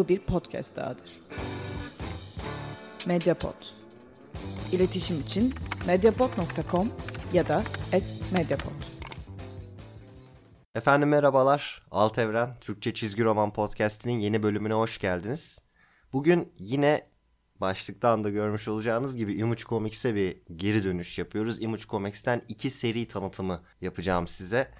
Bu bir podcast dahadır. Mediapod. İletişim için mediapod.com ya da @mediapod. Efendim merhabalar. Alt Evren Türkçe Çizgi Roman Podcast'inin yeni bölümüne hoş geldiniz. Bugün yine başlıktan da görmüş olacağınız gibi Image Comics'e bir geri dönüş yapıyoruz. Image Comics'ten iki seri tanıtımı yapacağım size.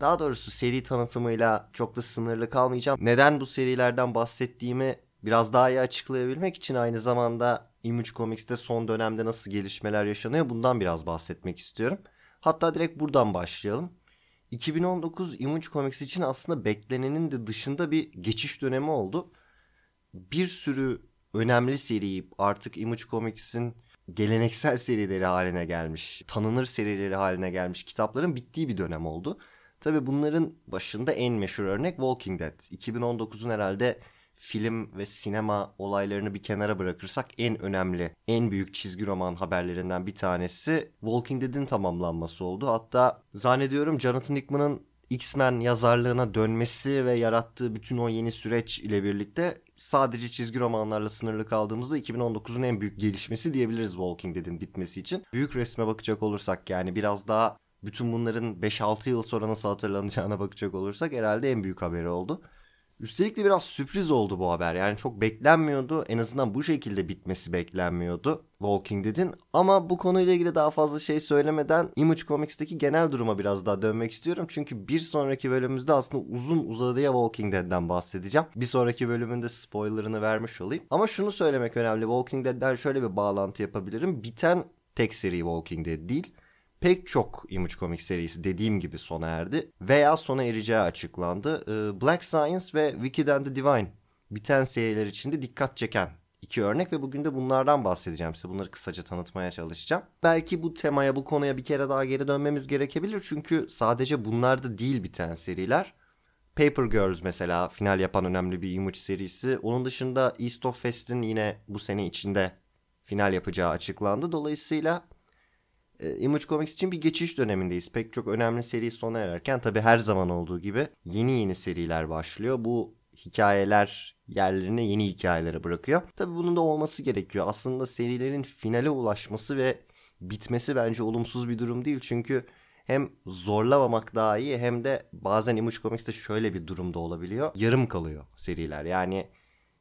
Daha doğrusu seri tanıtımıyla çok da sınırlı kalmayacağım. Neden bu serilerden bahsettiğimi biraz daha iyi açıklayabilmek için aynı zamanda Image Comics'te son dönemde nasıl gelişmeler yaşanıyor bundan biraz bahsetmek istiyorum. Hatta direkt buradan başlayalım. 2019 Image Comics için aslında beklenenin de dışında bir geçiş dönemi oldu. Bir sürü önemli seri artık Image Comics'in geleneksel serileri haline gelmiş, tanınır serileri haline gelmiş kitapların bittiği bir dönem oldu. Tabi bunların başında en meşhur örnek Walking Dead. 2019'un herhalde film ve sinema olaylarını bir kenara bırakırsak en önemli, en büyük çizgi roman haberlerinden bir tanesi Walking Dead'in tamamlanması oldu. Hatta zannediyorum Jonathan Hickman'ın X-Men yazarlığına dönmesi ve yarattığı bütün o yeni süreç ile birlikte sadece çizgi romanlarla sınırlı kaldığımızda 2019'un en büyük gelişmesi diyebiliriz Walking Dead'in bitmesi için. Büyük resme bakacak olursak yani biraz daha bütün bunların 5-6 yıl sonra nasıl hatırlanacağına bakacak olursak herhalde en büyük haberi oldu. Üstelik de biraz sürpriz oldu bu haber. Yani çok beklenmiyordu. En azından bu şekilde bitmesi beklenmiyordu Walking Dead'in. Ama bu konuyla ilgili daha fazla şey söylemeden Image Comics'teki genel duruma biraz daha dönmek istiyorum. Çünkü bir sonraki bölümümüzde aslında uzun uzadıya Walking Dead'den bahsedeceğim. Bir sonraki bölümünde spoilerını vermiş olayım. Ama şunu söylemek önemli. Walking Dead'den şöyle bir bağlantı yapabilirim. Biten tek seri Walking Dead değil pek çok Image Comics serisi dediğim gibi sona erdi veya sona ereceği açıklandı. Ee, Black Science ve Wicked and the Divine biten seriler içinde dikkat çeken iki örnek ve bugün de bunlardan bahsedeceğim size. Bunları kısaca tanıtmaya çalışacağım. Belki bu temaya, bu konuya bir kere daha geri dönmemiz gerekebilir. Çünkü sadece bunlarda değil biten seriler. Paper Girls mesela final yapan önemli bir Image serisi. Onun dışında East of West'in yine bu sene içinde final yapacağı açıklandı. Dolayısıyla Image Comics için bir geçiş dönemindeyiz. Pek çok önemli seri sona ererken tabi her zaman olduğu gibi yeni yeni seriler başlıyor. Bu hikayeler yerlerine yeni hikayelere bırakıyor. Tabi bunun da olması gerekiyor. Aslında serilerin finale ulaşması ve bitmesi bence olumsuz bir durum değil. Çünkü hem zorlamamak daha iyi hem de bazen Image Comics'te şöyle bir durumda olabiliyor. Yarım kalıyor seriler. Yani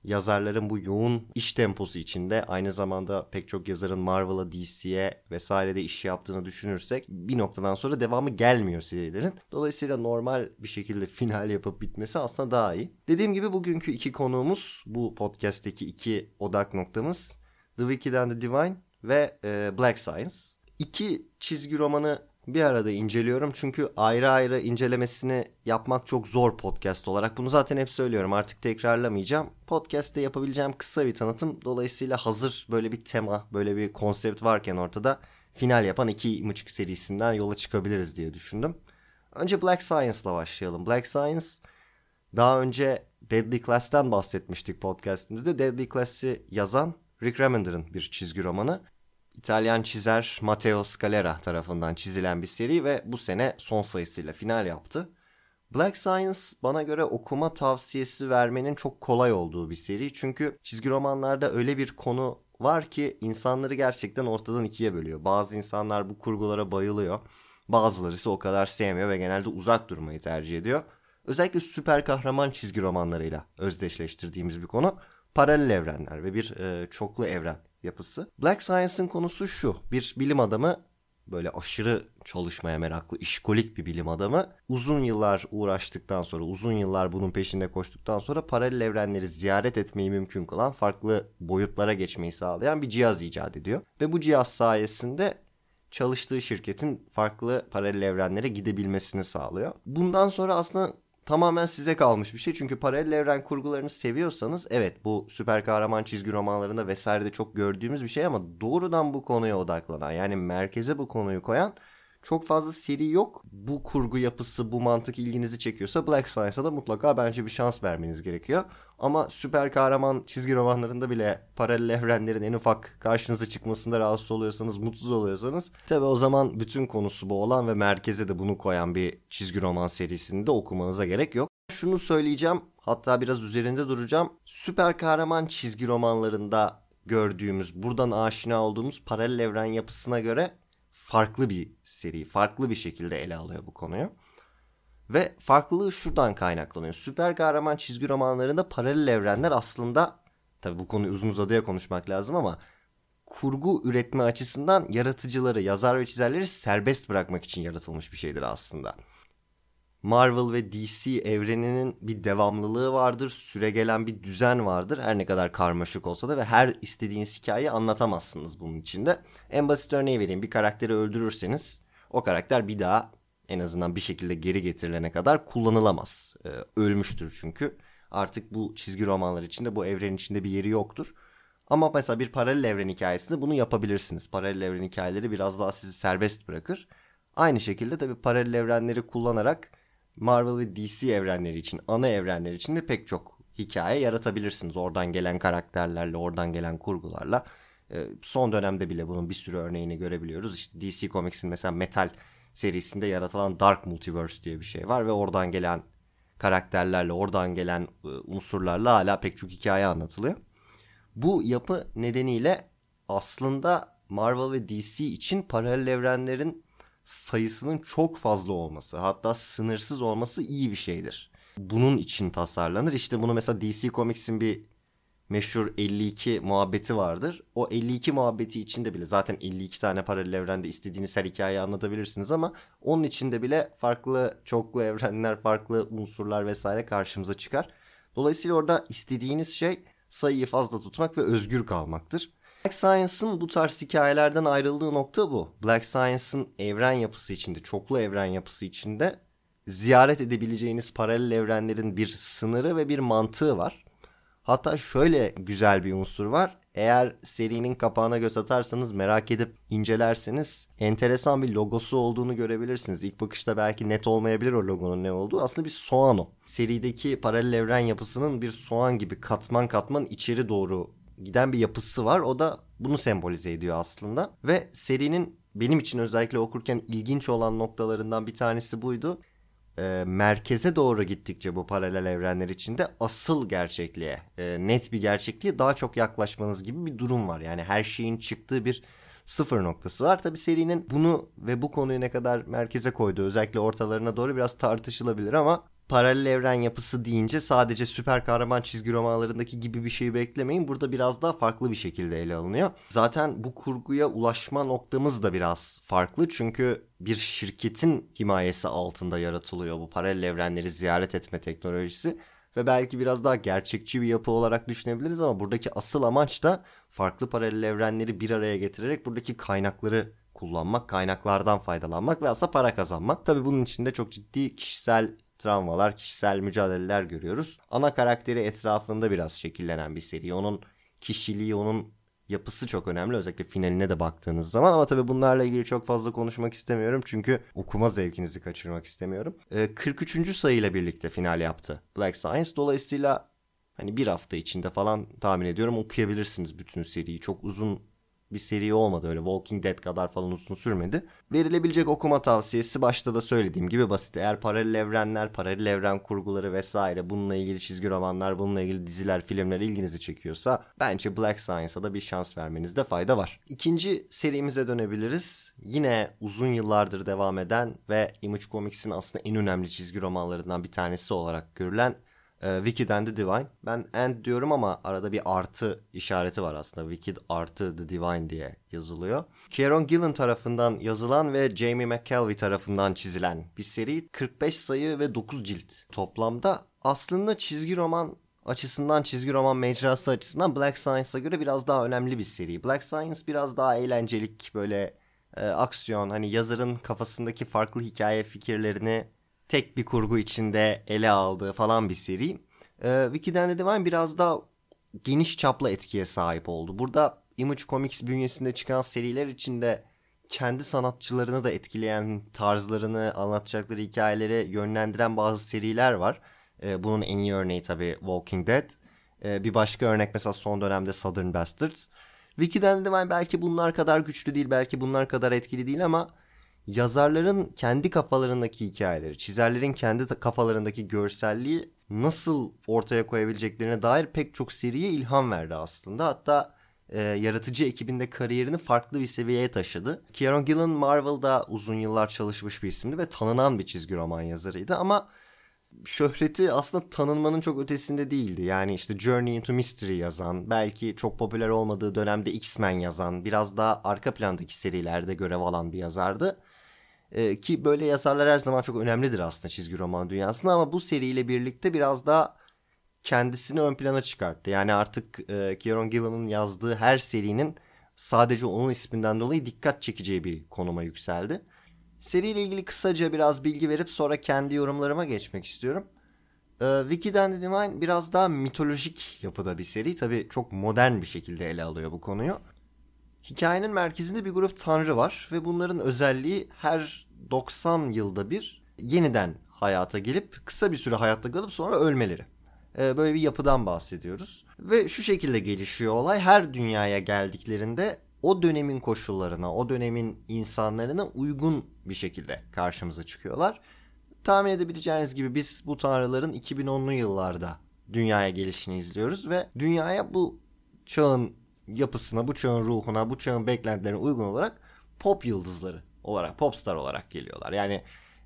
yazarların bu yoğun iş temposu içinde aynı zamanda pek çok yazarın Marvel'a, DC'ye vesairede iş yaptığını düşünürsek bir noktadan sonra devamı gelmiyor serilerin. Dolayısıyla normal bir şekilde final yapıp bitmesi aslında daha iyi. Dediğim gibi bugünkü iki konuğumuz bu podcast'teki iki odak noktamız The Wicked and the Divine ve e, Black Science. İki çizgi romanı bir arada inceliyorum. Çünkü ayrı ayrı incelemesini yapmak çok zor podcast olarak. Bunu zaten hep söylüyorum artık tekrarlamayacağım. Podcast'te yapabileceğim kısa bir tanıtım. Dolayısıyla hazır böyle bir tema, böyle bir konsept varken ortada final yapan iki mıçık serisinden yola çıkabiliriz diye düşündüm. Önce Black Science'la başlayalım. Black Science daha önce Deadly Class'ten bahsetmiştik podcast'imizde. Deadly Class'i yazan Rick Remender'ın bir çizgi romanı. İtalyan çizer Matteo Scalera tarafından çizilen bir seri ve bu sene son sayısıyla final yaptı. Black Science bana göre okuma tavsiyesi vermenin çok kolay olduğu bir seri. Çünkü çizgi romanlarda öyle bir konu var ki insanları gerçekten ortadan ikiye bölüyor. Bazı insanlar bu kurgulara bayılıyor. Bazıları ise o kadar sevmiyor ve genelde uzak durmayı tercih ediyor. Özellikle süper kahraman çizgi romanlarıyla özdeşleştirdiğimiz bir konu paralel evrenler ve bir e, çoklu evren yapısı. Black Science'ın konusu şu. Bir bilim adamı böyle aşırı çalışmaya meraklı, işkolik bir bilim adamı. Uzun yıllar uğraştıktan sonra, uzun yıllar bunun peşinde koştuktan sonra paralel evrenleri ziyaret etmeyi mümkün kılan, farklı boyutlara geçmeyi sağlayan bir cihaz icat ediyor. Ve bu cihaz sayesinde çalıştığı şirketin farklı paralel evrenlere gidebilmesini sağlıyor. Bundan sonra aslında tamamen size kalmış bir şey. Çünkü paralel evren kurgularını seviyorsanız evet bu süper kahraman çizgi romanlarında vesairede çok gördüğümüz bir şey ama doğrudan bu konuya odaklanan yani merkeze bu konuyu koyan çok fazla seri yok. Bu kurgu yapısı, bu mantık ilginizi çekiyorsa Black Science'a da mutlaka bence bir şans vermeniz gerekiyor. Ama süper kahraman çizgi romanlarında bile paralel evrenlerin en ufak karşınıza çıkmasında rahatsız oluyorsanız, mutsuz oluyorsanız tabi o zaman bütün konusu bu olan ve merkeze de bunu koyan bir çizgi roman serisini de okumanıza gerek yok. şunu söyleyeceğim. Hatta biraz üzerinde duracağım. Süper kahraman çizgi romanlarında gördüğümüz, buradan aşina olduğumuz paralel evren yapısına göre farklı bir seri, farklı bir şekilde ele alıyor bu konuyu. Ve farklılığı şuradan kaynaklanıyor. Süper kahraman çizgi romanlarında paralel evrenler aslında tabi bu konuyu uzun uzadıya konuşmak lazım ama kurgu üretme açısından yaratıcıları, yazar ve çizerleri serbest bırakmak için yaratılmış bir şeydir aslında. Marvel ve DC evreninin bir devamlılığı vardır, süregelen bir düzen vardır. Her ne kadar karmaşık olsa da ve her istediğiniz hikayeyi anlatamazsınız bunun içinde. En basit örneği vereyim. Bir karakteri öldürürseniz o karakter bir daha en azından bir şekilde geri getirilene kadar kullanılamaz. Ee, ölmüştür çünkü. Artık bu çizgi romanlar içinde bu evrenin içinde bir yeri yoktur. Ama mesela bir paralel evren hikayesinde bunu yapabilirsiniz. Paralel evren hikayeleri biraz daha sizi serbest bırakır. Aynı şekilde tabii paralel evrenleri kullanarak Marvel ve DC evrenleri için, ana evrenler için de pek çok hikaye yaratabilirsiniz. Oradan gelen karakterlerle, oradan gelen kurgularla. Ee, son dönemde bile bunun bir sürü örneğini görebiliyoruz. İşte DC Comics'in mesela Metal serisinde yaratılan Dark Multiverse diye bir şey var ve oradan gelen karakterlerle, oradan gelen e, unsurlarla hala pek çok hikaye anlatılıyor. Bu yapı nedeniyle aslında Marvel ve DC için paralel evrenlerin sayısının çok fazla olması hatta sınırsız olması iyi bir şeydir. Bunun için tasarlanır. İşte bunu mesela DC Comics'in bir meşhur 52 muhabbeti vardır. O 52 muhabbeti içinde bile zaten 52 tane paralel evrende istediğiniz her hikayeyi anlatabilirsiniz ama onun içinde bile farklı çoklu evrenler, farklı unsurlar vesaire karşımıza çıkar. Dolayısıyla orada istediğiniz şey sayıyı fazla tutmak ve özgür kalmaktır. Black Science'ın bu tarz hikayelerden ayrıldığı nokta bu. Black Science'ın evren yapısı içinde, çoklu evren yapısı içinde ziyaret edebileceğiniz paralel evrenlerin bir sınırı ve bir mantığı var. Hatta şöyle güzel bir unsur var. Eğer serinin kapağına göz atarsanız merak edip incelerseniz enteresan bir logosu olduğunu görebilirsiniz. İlk bakışta belki net olmayabilir o logonun ne olduğu. Aslında bir soğan o. Serideki paralel evren yapısının bir soğan gibi katman katman içeri doğru giden bir yapısı var. O da bunu sembolize ediyor aslında. Ve serinin benim için özellikle okurken ilginç olan noktalarından bir tanesi buydu. E, merkeze doğru gittikçe bu paralel evrenler içinde asıl gerçekliğe, e, net bir gerçekliğe daha çok yaklaşmanız gibi bir durum var. Yani her şeyin çıktığı bir sıfır noktası var. Tabi serinin bunu ve bu konuyu ne kadar merkeze koyduğu özellikle ortalarına doğru biraz tartışılabilir ama paralel evren yapısı deyince sadece süper kahraman çizgi romanlarındaki gibi bir şey beklemeyin. Burada biraz daha farklı bir şekilde ele alınıyor. Zaten bu kurguya ulaşma noktamız da biraz farklı. Çünkü bir şirketin himayesi altında yaratılıyor bu paralel evrenleri ziyaret etme teknolojisi. Ve belki biraz daha gerçekçi bir yapı olarak düşünebiliriz ama buradaki asıl amaç da farklı paralel evrenleri bir araya getirerek buradaki kaynakları kullanmak, kaynaklardan faydalanmak ve aslında para kazanmak. Tabii bunun içinde çok ciddi kişisel travmalar, kişisel mücadeleler görüyoruz. Ana karakteri etrafında biraz şekillenen bir seri. Onun kişiliği, onun yapısı çok önemli. Özellikle finaline de baktığınız zaman. Ama tabii bunlarla ilgili çok fazla konuşmak istemiyorum. Çünkü okuma zevkinizi kaçırmak istemiyorum. Ee, 43. sayıyla birlikte final yaptı Black Science. Dolayısıyla hani bir hafta içinde falan tahmin ediyorum okuyabilirsiniz bütün seriyi. Çok uzun bir seri olmadı öyle Walking Dead kadar falan uzun sürmedi. Verilebilecek okuma tavsiyesi başta da söylediğim gibi basit. Eğer paralel evrenler, paralel evren kurguları vesaire bununla ilgili çizgi romanlar, bununla ilgili diziler, filmler ilginizi çekiyorsa bence Black Science'a da bir şans vermenizde fayda var. İkinci serimize dönebiliriz. Yine uzun yıllardır devam eden ve Image Comics'in aslında en önemli çizgi romanlarından bir tanesi olarak görülen e, Wicked and the Divine. Ben and diyorum ama arada bir artı işareti var aslında. Wicked artı The Divine diye yazılıyor. Kieron Gillen tarafından yazılan ve Jamie McKelvey tarafından çizilen bir seri. 45 sayı ve 9 cilt toplamda. Aslında çizgi roman açısından çizgi roman mecrası açısından Black Science'a göre biraz daha önemli bir seri. Black Science biraz daha eğlencelik böyle e, aksiyon hani yazarın kafasındaki farklı hikaye fikirlerini tek bir kurgu içinde ele aldığı falan bir seri. Ee, Wiki'den de Divine biraz daha geniş çaplı etkiye sahip oldu. Burada Image Comics bünyesinde çıkan seriler içinde kendi sanatçılarını da etkileyen tarzlarını, anlatacakları hikayeleri yönlendiren bazı seriler var. Ee, bunun en iyi örneği tabii Walking Dead. Ee, bir başka örnek mesela son dönemde Southern Bastards. Wiki'den Divine belki bunlar kadar güçlü değil, belki bunlar kadar etkili değil ama yazarların kendi kafalarındaki hikayeleri, çizerlerin kendi kafalarındaki görselliği nasıl ortaya koyabileceklerine dair pek çok seriye ilham verdi aslında. Hatta e, yaratıcı ekibinde kariyerini farklı bir seviyeye taşıdı. Kieron Gillen Marvel'da uzun yıllar çalışmış bir isimdi ve tanınan bir çizgi roman yazarıydı ama şöhreti aslında tanınmanın çok ötesinde değildi. Yani işte Journey into Mystery yazan, belki çok popüler olmadığı dönemde X-Men yazan, biraz daha arka plandaki serilerde görev alan bir yazardı. Ee, ki böyle yazarlar her zaman çok önemlidir aslında çizgi roman dünyasında ama bu seriyle birlikte biraz daha kendisini ön plana çıkarttı. Yani artık e, Kieron Gillen'ın yazdığı her serinin sadece onun isminden dolayı dikkat çekeceği bir konuma yükseldi. Seriyle ilgili kısaca biraz bilgi verip sonra kendi yorumlarıma geçmek istiyorum. Ee, Wiki'den de Divine biraz daha mitolojik yapıda bir seri. Tabii çok modern bir şekilde ele alıyor bu konuyu. Hikayenin merkezinde bir grup tanrı var ve bunların özelliği her 90 yılda bir yeniden hayata gelip kısa bir süre hayatta kalıp sonra ölmeleri. Ee, böyle bir yapıdan bahsediyoruz. Ve şu şekilde gelişiyor olay. Her dünyaya geldiklerinde o dönemin koşullarına, o dönemin insanlarına uygun bir şekilde karşımıza çıkıyorlar. Tahmin edebileceğiniz gibi biz bu tanrıların 2010'lu yıllarda dünyaya gelişini izliyoruz ve dünyaya bu çağın yapısına, bu çağın ruhuna, bu çağın beklentilerine uygun olarak pop yıldızları olarak, popstar olarak geliyorlar. Yani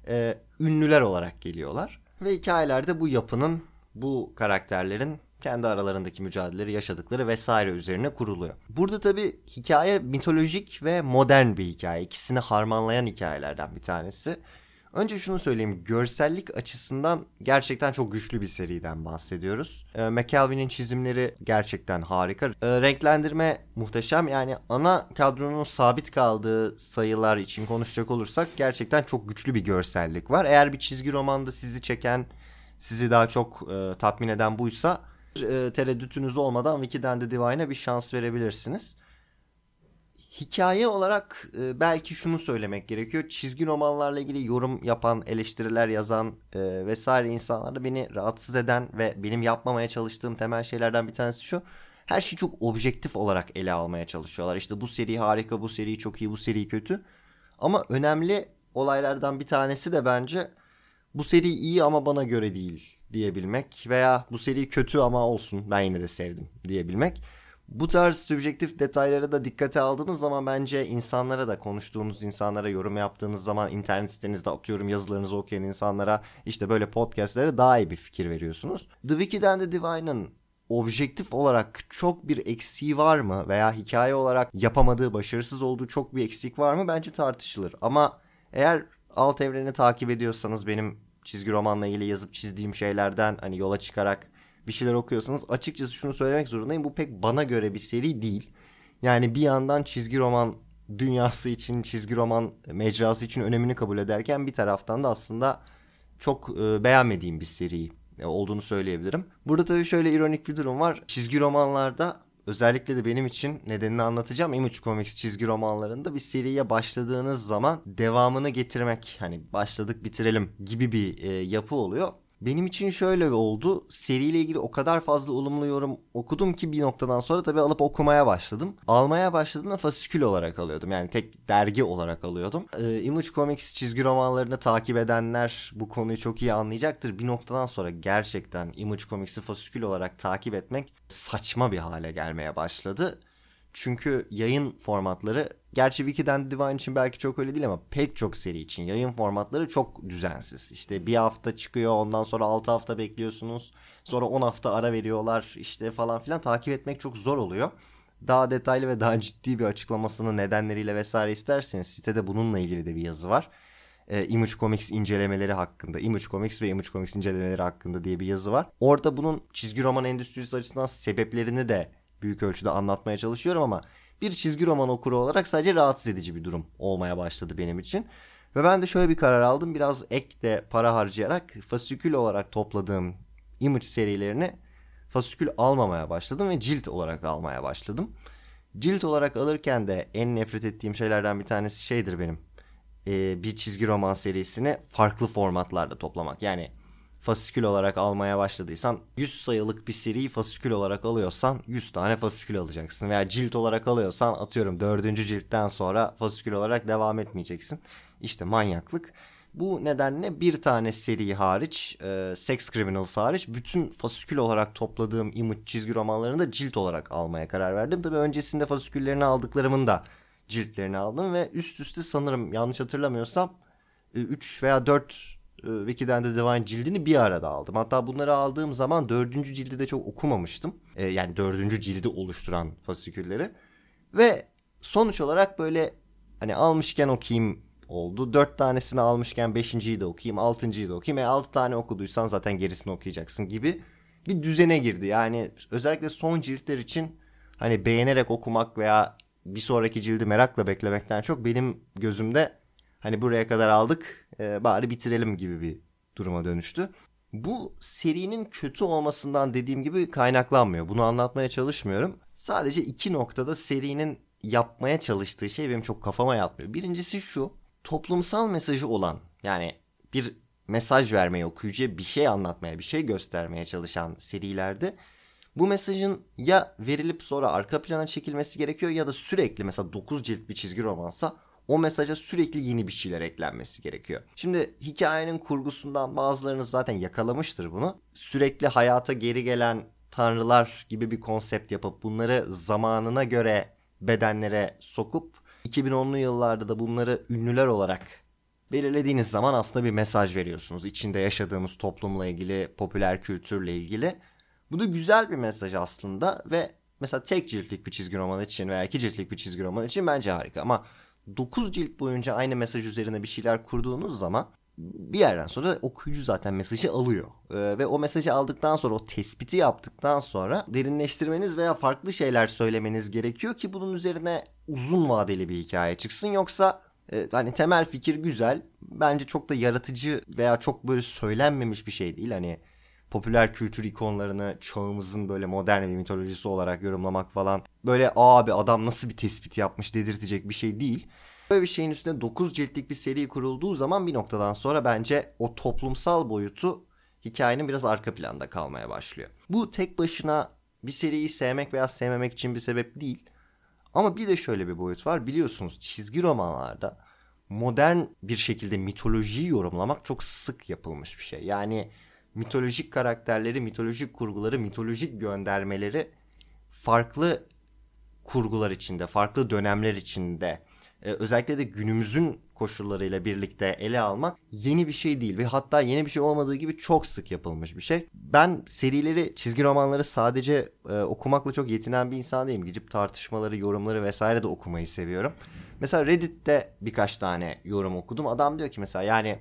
e, ünlüler olarak geliyorlar. Ve hikayelerde bu yapının, bu karakterlerin kendi aralarındaki mücadeleleri yaşadıkları vesaire üzerine kuruluyor. Burada tabi hikaye mitolojik ve modern bir hikaye. İkisini harmanlayan hikayelerden bir tanesi. Önce şunu söyleyeyim. Görsellik açısından gerçekten çok güçlü bir seriden bahsediyoruz. E, McKelvin'in çizimleri gerçekten harika. E, renklendirme muhteşem. Yani ana kadronun sabit kaldığı sayılar için konuşacak olursak gerçekten çok güçlü bir görsellik var. Eğer bir çizgi romanda sizi çeken, sizi daha çok e, tatmin eden buysa e, tereddütünüz olmadan Wiki'den de Divine'a bir şans verebilirsiniz. Hikaye olarak e, belki şunu söylemek gerekiyor. Çizgi romanlarla ilgili yorum yapan, eleştiriler yazan e, vesaire insanlarda beni rahatsız eden ve benim yapmamaya çalıştığım temel şeylerden bir tanesi şu. Her şeyi çok objektif olarak ele almaya çalışıyorlar. İşte bu seri harika, bu seri çok iyi, bu seri kötü. Ama önemli olaylardan bir tanesi de bence bu seri iyi ama bana göre değil diyebilmek veya bu seri kötü ama olsun ben yine de sevdim diyebilmek. Bu tarz subjektif detaylara da dikkate aldığınız zaman bence insanlara da konuştuğunuz insanlara yorum yaptığınız zaman internet sitenizde atıyorum yazılarınızı okuyan insanlara işte böyle podcastlere daha iyi bir fikir veriyorsunuz. The Wiki'den de Divine'ın objektif olarak çok bir eksiği var mı veya hikaye olarak yapamadığı başarısız olduğu çok bir eksik var mı bence tartışılır. Ama eğer alt evreni takip ediyorsanız benim çizgi romanla ilgili yazıp çizdiğim şeylerden hani yola çıkarak bir şeyler okuyorsanız açıkçası şunu söylemek zorundayım. Bu pek bana göre bir seri değil. Yani bir yandan çizgi roman dünyası için, çizgi roman mecrası için önemini kabul ederken bir taraftan da aslında çok e, beğenmediğim bir seri olduğunu söyleyebilirim. Burada tabii şöyle ironik bir durum var. Çizgi romanlarda özellikle de benim için nedenini anlatacağım. Image Comics çizgi romanlarında bir seriye başladığınız zaman devamını getirmek hani başladık bitirelim gibi bir e, yapı oluyor. Benim için şöyle oldu. Seriyle ilgili o kadar fazla olumlu yorum okudum ki bir noktadan sonra tabii alıp okumaya başladım. Almaya başladığımda fasikül olarak alıyordum. Yani tek dergi olarak alıyordum. Ee, Image Comics çizgi romanlarını takip edenler bu konuyu çok iyi anlayacaktır. Bir noktadan sonra gerçekten Image Comics'i fasikül olarak takip etmek saçma bir hale gelmeye başladı. Çünkü yayın formatları gerçi Wiki'den Divine için belki çok öyle değil ama pek çok seri için yayın formatları çok düzensiz. İşte bir hafta çıkıyor ondan sonra 6 hafta bekliyorsunuz. Sonra 10 hafta ara veriyorlar işte falan filan takip etmek çok zor oluyor. Daha detaylı ve daha ciddi bir açıklamasını nedenleriyle vesaire isterseniz sitede bununla ilgili de bir yazı var. E, Image Comics incelemeleri hakkında, Image Comics ve Image Comics incelemeleri hakkında diye bir yazı var. Orada bunun çizgi roman endüstrisi açısından sebeplerini de büyük ölçüde anlatmaya çalışıyorum ama bir çizgi roman okuru olarak sadece rahatsız edici bir durum olmaya başladı benim için. Ve ben de şöyle bir karar aldım. Biraz ek de para harcayarak fasikül olarak topladığım image serilerini fasikül almamaya başladım ve cilt olarak almaya başladım. Cilt olarak alırken de en nefret ettiğim şeylerden bir tanesi şeydir benim. Ee, bir çizgi roman serisini farklı formatlarda toplamak. Yani fasikül olarak almaya başladıysan 100 sayılık bir seriyi fasikül olarak alıyorsan 100 tane fasikül alacaksın. Veya cilt olarak alıyorsan atıyorum 4. ciltten sonra fasikül olarak devam etmeyeceksin. İşte manyaklık. Bu nedenle bir tane seri hariç, e, Sex Criminals hariç bütün fasikül olarak topladığım image çizgi romanlarını da cilt olarak almaya karar verdim. Tabii öncesinde fasiküllerini aldıklarımın da ciltlerini aldım ve üst üste sanırım yanlış hatırlamıyorsam 3 e, veya 4 e, Wiki'den de Divine cildini bir arada aldım. Hatta bunları aldığım zaman dördüncü cildi de çok okumamıştım. E, yani dördüncü cildi oluşturan fasikülleri. Ve sonuç olarak böyle hani almışken okuyayım oldu. Dört tanesini almışken beşinciyi de okuyayım, altıncıyı da okuyayım. E altı tane okuduysan zaten gerisini okuyacaksın gibi bir düzene girdi. Yani özellikle son ciltler için hani beğenerek okumak veya bir sonraki cildi merakla beklemekten çok benim gözümde hani buraya kadar aldık e, bari bitirelim gibi bir duruma dönüştü. Bu serinin kötü olmasından dediğim gibi kaynaklanmıyor. Bunu anlatmaya çalışmıyorum. Sadece iki noktada serinin yapmaya çalıştığı şey benim çok kafama yatmıyor. Birincisi şu toplumsal mesajı olan yani bir mesaj vermeye okuyucuya bir şey anlatmaya bir şey göstermeye çalışan serilerde bu mesajın ya verilip sonra arka plana çekilmesi gerekiyor ya da sürekli mesela 9 cilt bir çizgi romansa o mesaja sürekli yeni bir şeyler eklenmesi gerekiyor. Şimdi hikayenin kurgusundan bazılarınız zaten yakalamıştır bunu. Sürekli hayata geri gelen tanrılar gibi bir konsept yapıp bunları zamanına göre bedenlere sokup 2010'lu yıllarda da bunları ünlüler olarak belirlediğiniz zaman aslında bir mesaj veriyorsunuz. İçinde yaşadığımız toplumla ilgili, popüler kültürle ilgili. Bu da güzel bir mesaj aslında ve mesela tek ciltlik bir çizgi roman için veya iki ciltlik bir çizgi roman için bence harika ama 9 cilt boyunca aynı mesaj üzerine bir şeyler kurduğunuz zaman bir yerden sonra okuyucu zaten mesajı alıyor. Ee, ve o mesajı aldıktan sonra o tespiti yaptıktan sonra derinleştirmeniz veya farklı şeyler söylemeniz gerekiyor ki bunun üzerine uzun vadeli bir hikaye çıksın. Yoksa e, hani temel fikir güzel. Bence çok da yaratıcı veya çok böyle söylenmemiş bir şey değil. Hani popüler kültür ikonlarını çağımızın böyle modern bir mitolojisi olarak yorumlamak falan böyle abi adam nasıl bir tespit yapmış dedirtecek bir şey değil. Böyle bir şeyin üstüne 9 ciltlik bir seri kurulduğu zaman bir noktadan sonra bence o toplumsal boyutu hikayenin biraz arka planda kalmaya başlıyor. Bu tek başına bir seriyi sevmek veya sevmemek için bir sebep değil. Ama bir de şöyle bir boyut var. Biliyorsunuz çizgi romanlarda modern bir şekilde mitolojiyi yorumlamak çok sık yapılmış bir şey. Yani mitolojik karakterleri, mitolojik kurguları, mitolojik göndermeleri farklı kurgular içinde, farklı dönemler içinde e, özellikle de günümüzün koşullarıyla birlikte ele almak yeni bir şey değil ve hatta yeni bir şey olmadığı gibi çok sık yapılmış bir şey. Ben serileri, çizgi romanları sadece e, okumakla çok yetinen bir insan değilim. Gidip tartışmaları, yorumları vesaire de okumayı seviyorum. Mesela Reddit'te birkaç tane yorum okudum. Adam diyor ki mesela yani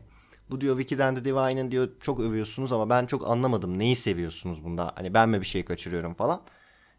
bu diyor Wiki'den de Divine'ın diyor çok övüyorsunuz ama ben çok anlamadım. Neyi seviyorsunuz bunda? Hani ben mi bir şey kaçırıyorum falan.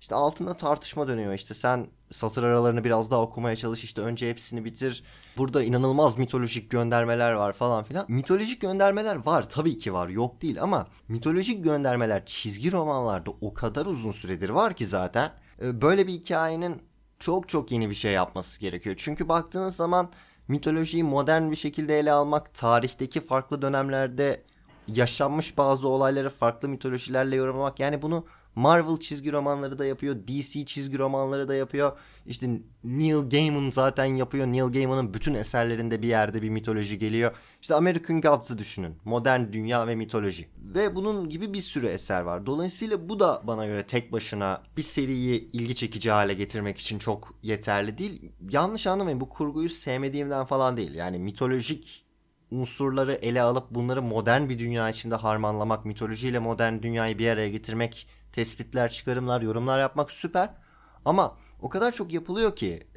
İşte altında tartışma dönüyor işte sen satır aralarını biraz daha okumaya çalış işte önce hepsini bitir. Burada inanılmaz mitolojik göndermeler var falan filan. Mitolojik göndermeler var tabii ki var yok değil ama mitolojik göndermeler çizgi romanlarda o kadar uzun süredir var ki zaten. Ee, böyle bir hikayenin çok çok yeni bir şey yapması gerekiyor. Çünkü baktığınız zaman mitolojiyi modern bir şekilde ele almak, tarihteki farklı dönemlerde yaşanmış bazı olayları farklı mitolojilerle yorumlamak yani bunu Marvel çizgi romanları da yapıyor. DC çizgi romanları da yapıyor. İşte Neil Gaiman zaten yapıyor. Neil Gaiman'ın bütün eserlerinde bir yerde bir mitoloji geliyor. İşte American Gods'ı düşünün. Modern dünya ve mitoloji. Ve bunun gibi bir sürü eser var. Dolayısıyla bu da bana göre tek başına bir seriyi ilgi çekici hale getirmek için çok yeterli değil. Yanlış anlamayın bu kurguyu sevmediğimden falan değil. Yani mitolojik unsurları ele alıp bunları modern bir dünya içinde harmanlamak, mitolojiyle modern dünyayı bir araya getirmek tespitler, çıkarımlar, yorumlar yapmak süper. Ama o kadar çok yapılıyor ki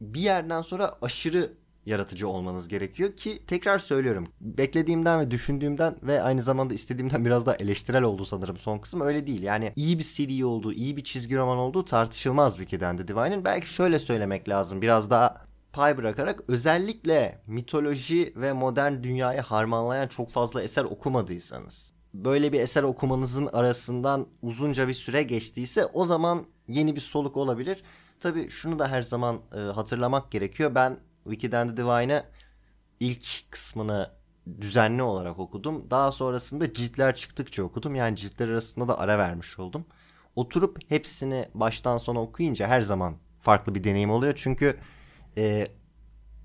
bir yerden sonra aşırı yaratıcı olmanız gerekiyor ki tekrar söylüyorum beklediğimden ve düşündüğümden ve aynı zamanda istediğimden biraz daha eleştirel oldu sanırım son kısım öyle değil yani iyi bir seri olduğu iyi bir çizgi roman olduğu tartışılmaz bir de Divine'in belki şöyle söylemek lazım biraz daha pay bırakarak özellikle mitoloji ve modern dünyayı harmanlayan çok fazla eser okumadıysanız böyle bir eser okumanızın arasından uzunca bir süre geçtiyse o zaman yeni bir soluk olabilir. Tabi şunu da her zaman e, hatırlamak gerekiyor. Ben Wiki'den de Divine'ı ilk kısmını düzenli olarak okudum. Daha sonrasında ciltler çıktıkça okudum. Yani ciltler arasında da ara vermiş oldum. Oturup hepsini baştan sona okuyunca her zaman farklı bir deneyim oluyor. Çünkü e,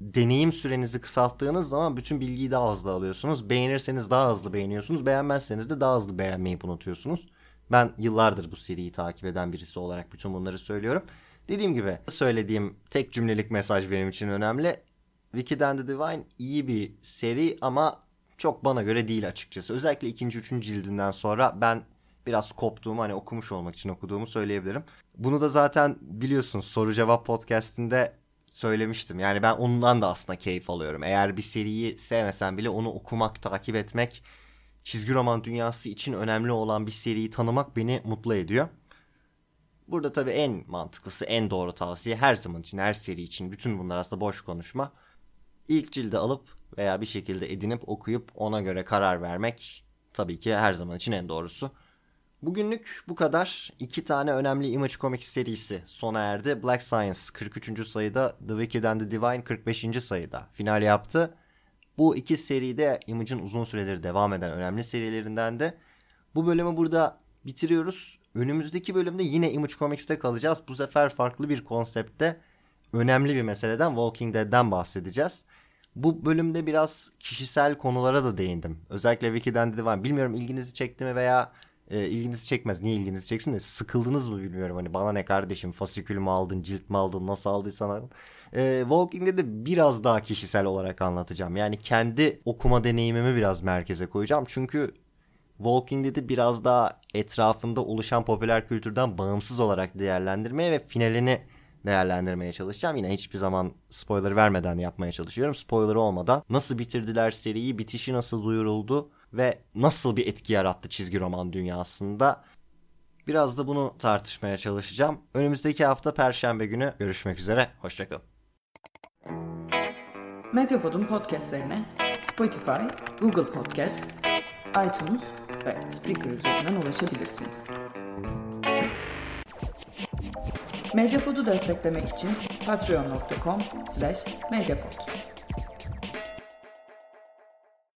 deneyim sürenizi kısalttığınız zaman bütün bilgiyi daha hızlı alıyorsunuz. Beğenirseniz daha hızlı beğeniyorsunuz. Beğenmezseniz de daha hızlı beğenmeyi unutuyorsunuz. Ben yıllardır bu seriyi takip eden birisi olarak bütün bunları söylüyorum. Dediğim gibi söylediğim tek cümlelik mesaj benim için önemli. Wicked and the Divine iyi bir seri ama çok bana göre değil açıkçası. Özellikle ikinci, üçüncü cildinden sonra ben biraz koptuğumu hani okumuş olmak için okuduğumu söyleyebilirim. Bunu da zaten biliyorsunuz soru cevap podcastinde söylemiştim. Yani ben ondan da aslında keyif alıyorum. Eğer bir seriyi sevmesem bile onu okumak, takip etmek, çizgi roman dünyası için önemli olan bir seriyi tanımak beni mutlu ediyor. Burada tabii en mantıklısı, en doğru tavsiye her zaman için, her seri için, bütün bunlar aslında boş konuşma. İlk cildi alıp veya bir şekilde edinip okuyup ona göre karar vermek tabii ki her zaman için en doğrusu. Bugünlük bu kadar. İki tane önemli Image Comics serisi sona erdi. Black Science 43. sayıda, The Wicked and the Divine 45. sayıda final yaptı. Bu iki seri de Image'ın uzun süredir devam eden önemli serilerinden de. Bu bölümü burada bitiriyoruz. Önümüzdeki bölümde yine Image Comics'te kalacağız. Bu sefer farklı bir konseptte önemli bir meseleden Walking Dead'den bahsedeceğiz. Bu bölümde biraz kişisel konulara da değindim. Özellikle Wicked and the Divine. Bilmiyorum ilginizi çekti mi veya e, ilginizi çekmez. Niye ilginizi çeksin de sıkıldınız mı bilmiyorum. Hani bana ne kardeşim fasikül mü aldın, cilt mi aldın, nasıl aldıysan aldın. E, Walking'de de biraz daha kişisel olarak anlatacağım. Yani kendi okuma deneyimimi biraz merkeze koyacağım. Çünkü Walking Dead'i biraz daha etrafında oluşan popüler kültürden bağımsız olarak değerlendirmeye ve finalini değerlendirmeye çalışacağım. Yine hiçbir zaman spoiler vermeden yapmaya çalışıyorum. Spoiler olmadan nasıl bitirdiler seriyi, bitişi nasıl duyuruldu ve nasıl bir etki yarattı çizgi roman dünyasında. Biraz da bunu tartışmaya çalışacağım. Önümüzdeki hafta Perşembe günü görüşmek üzere. Hoşçakalın. Medyapod'un podcastlerine Spotify, Google Podcast, iTunes ve Spreaker üzerinden ulaşabilirsiniz. Medyapod'u desteklemek için patreon.com slash medyapod.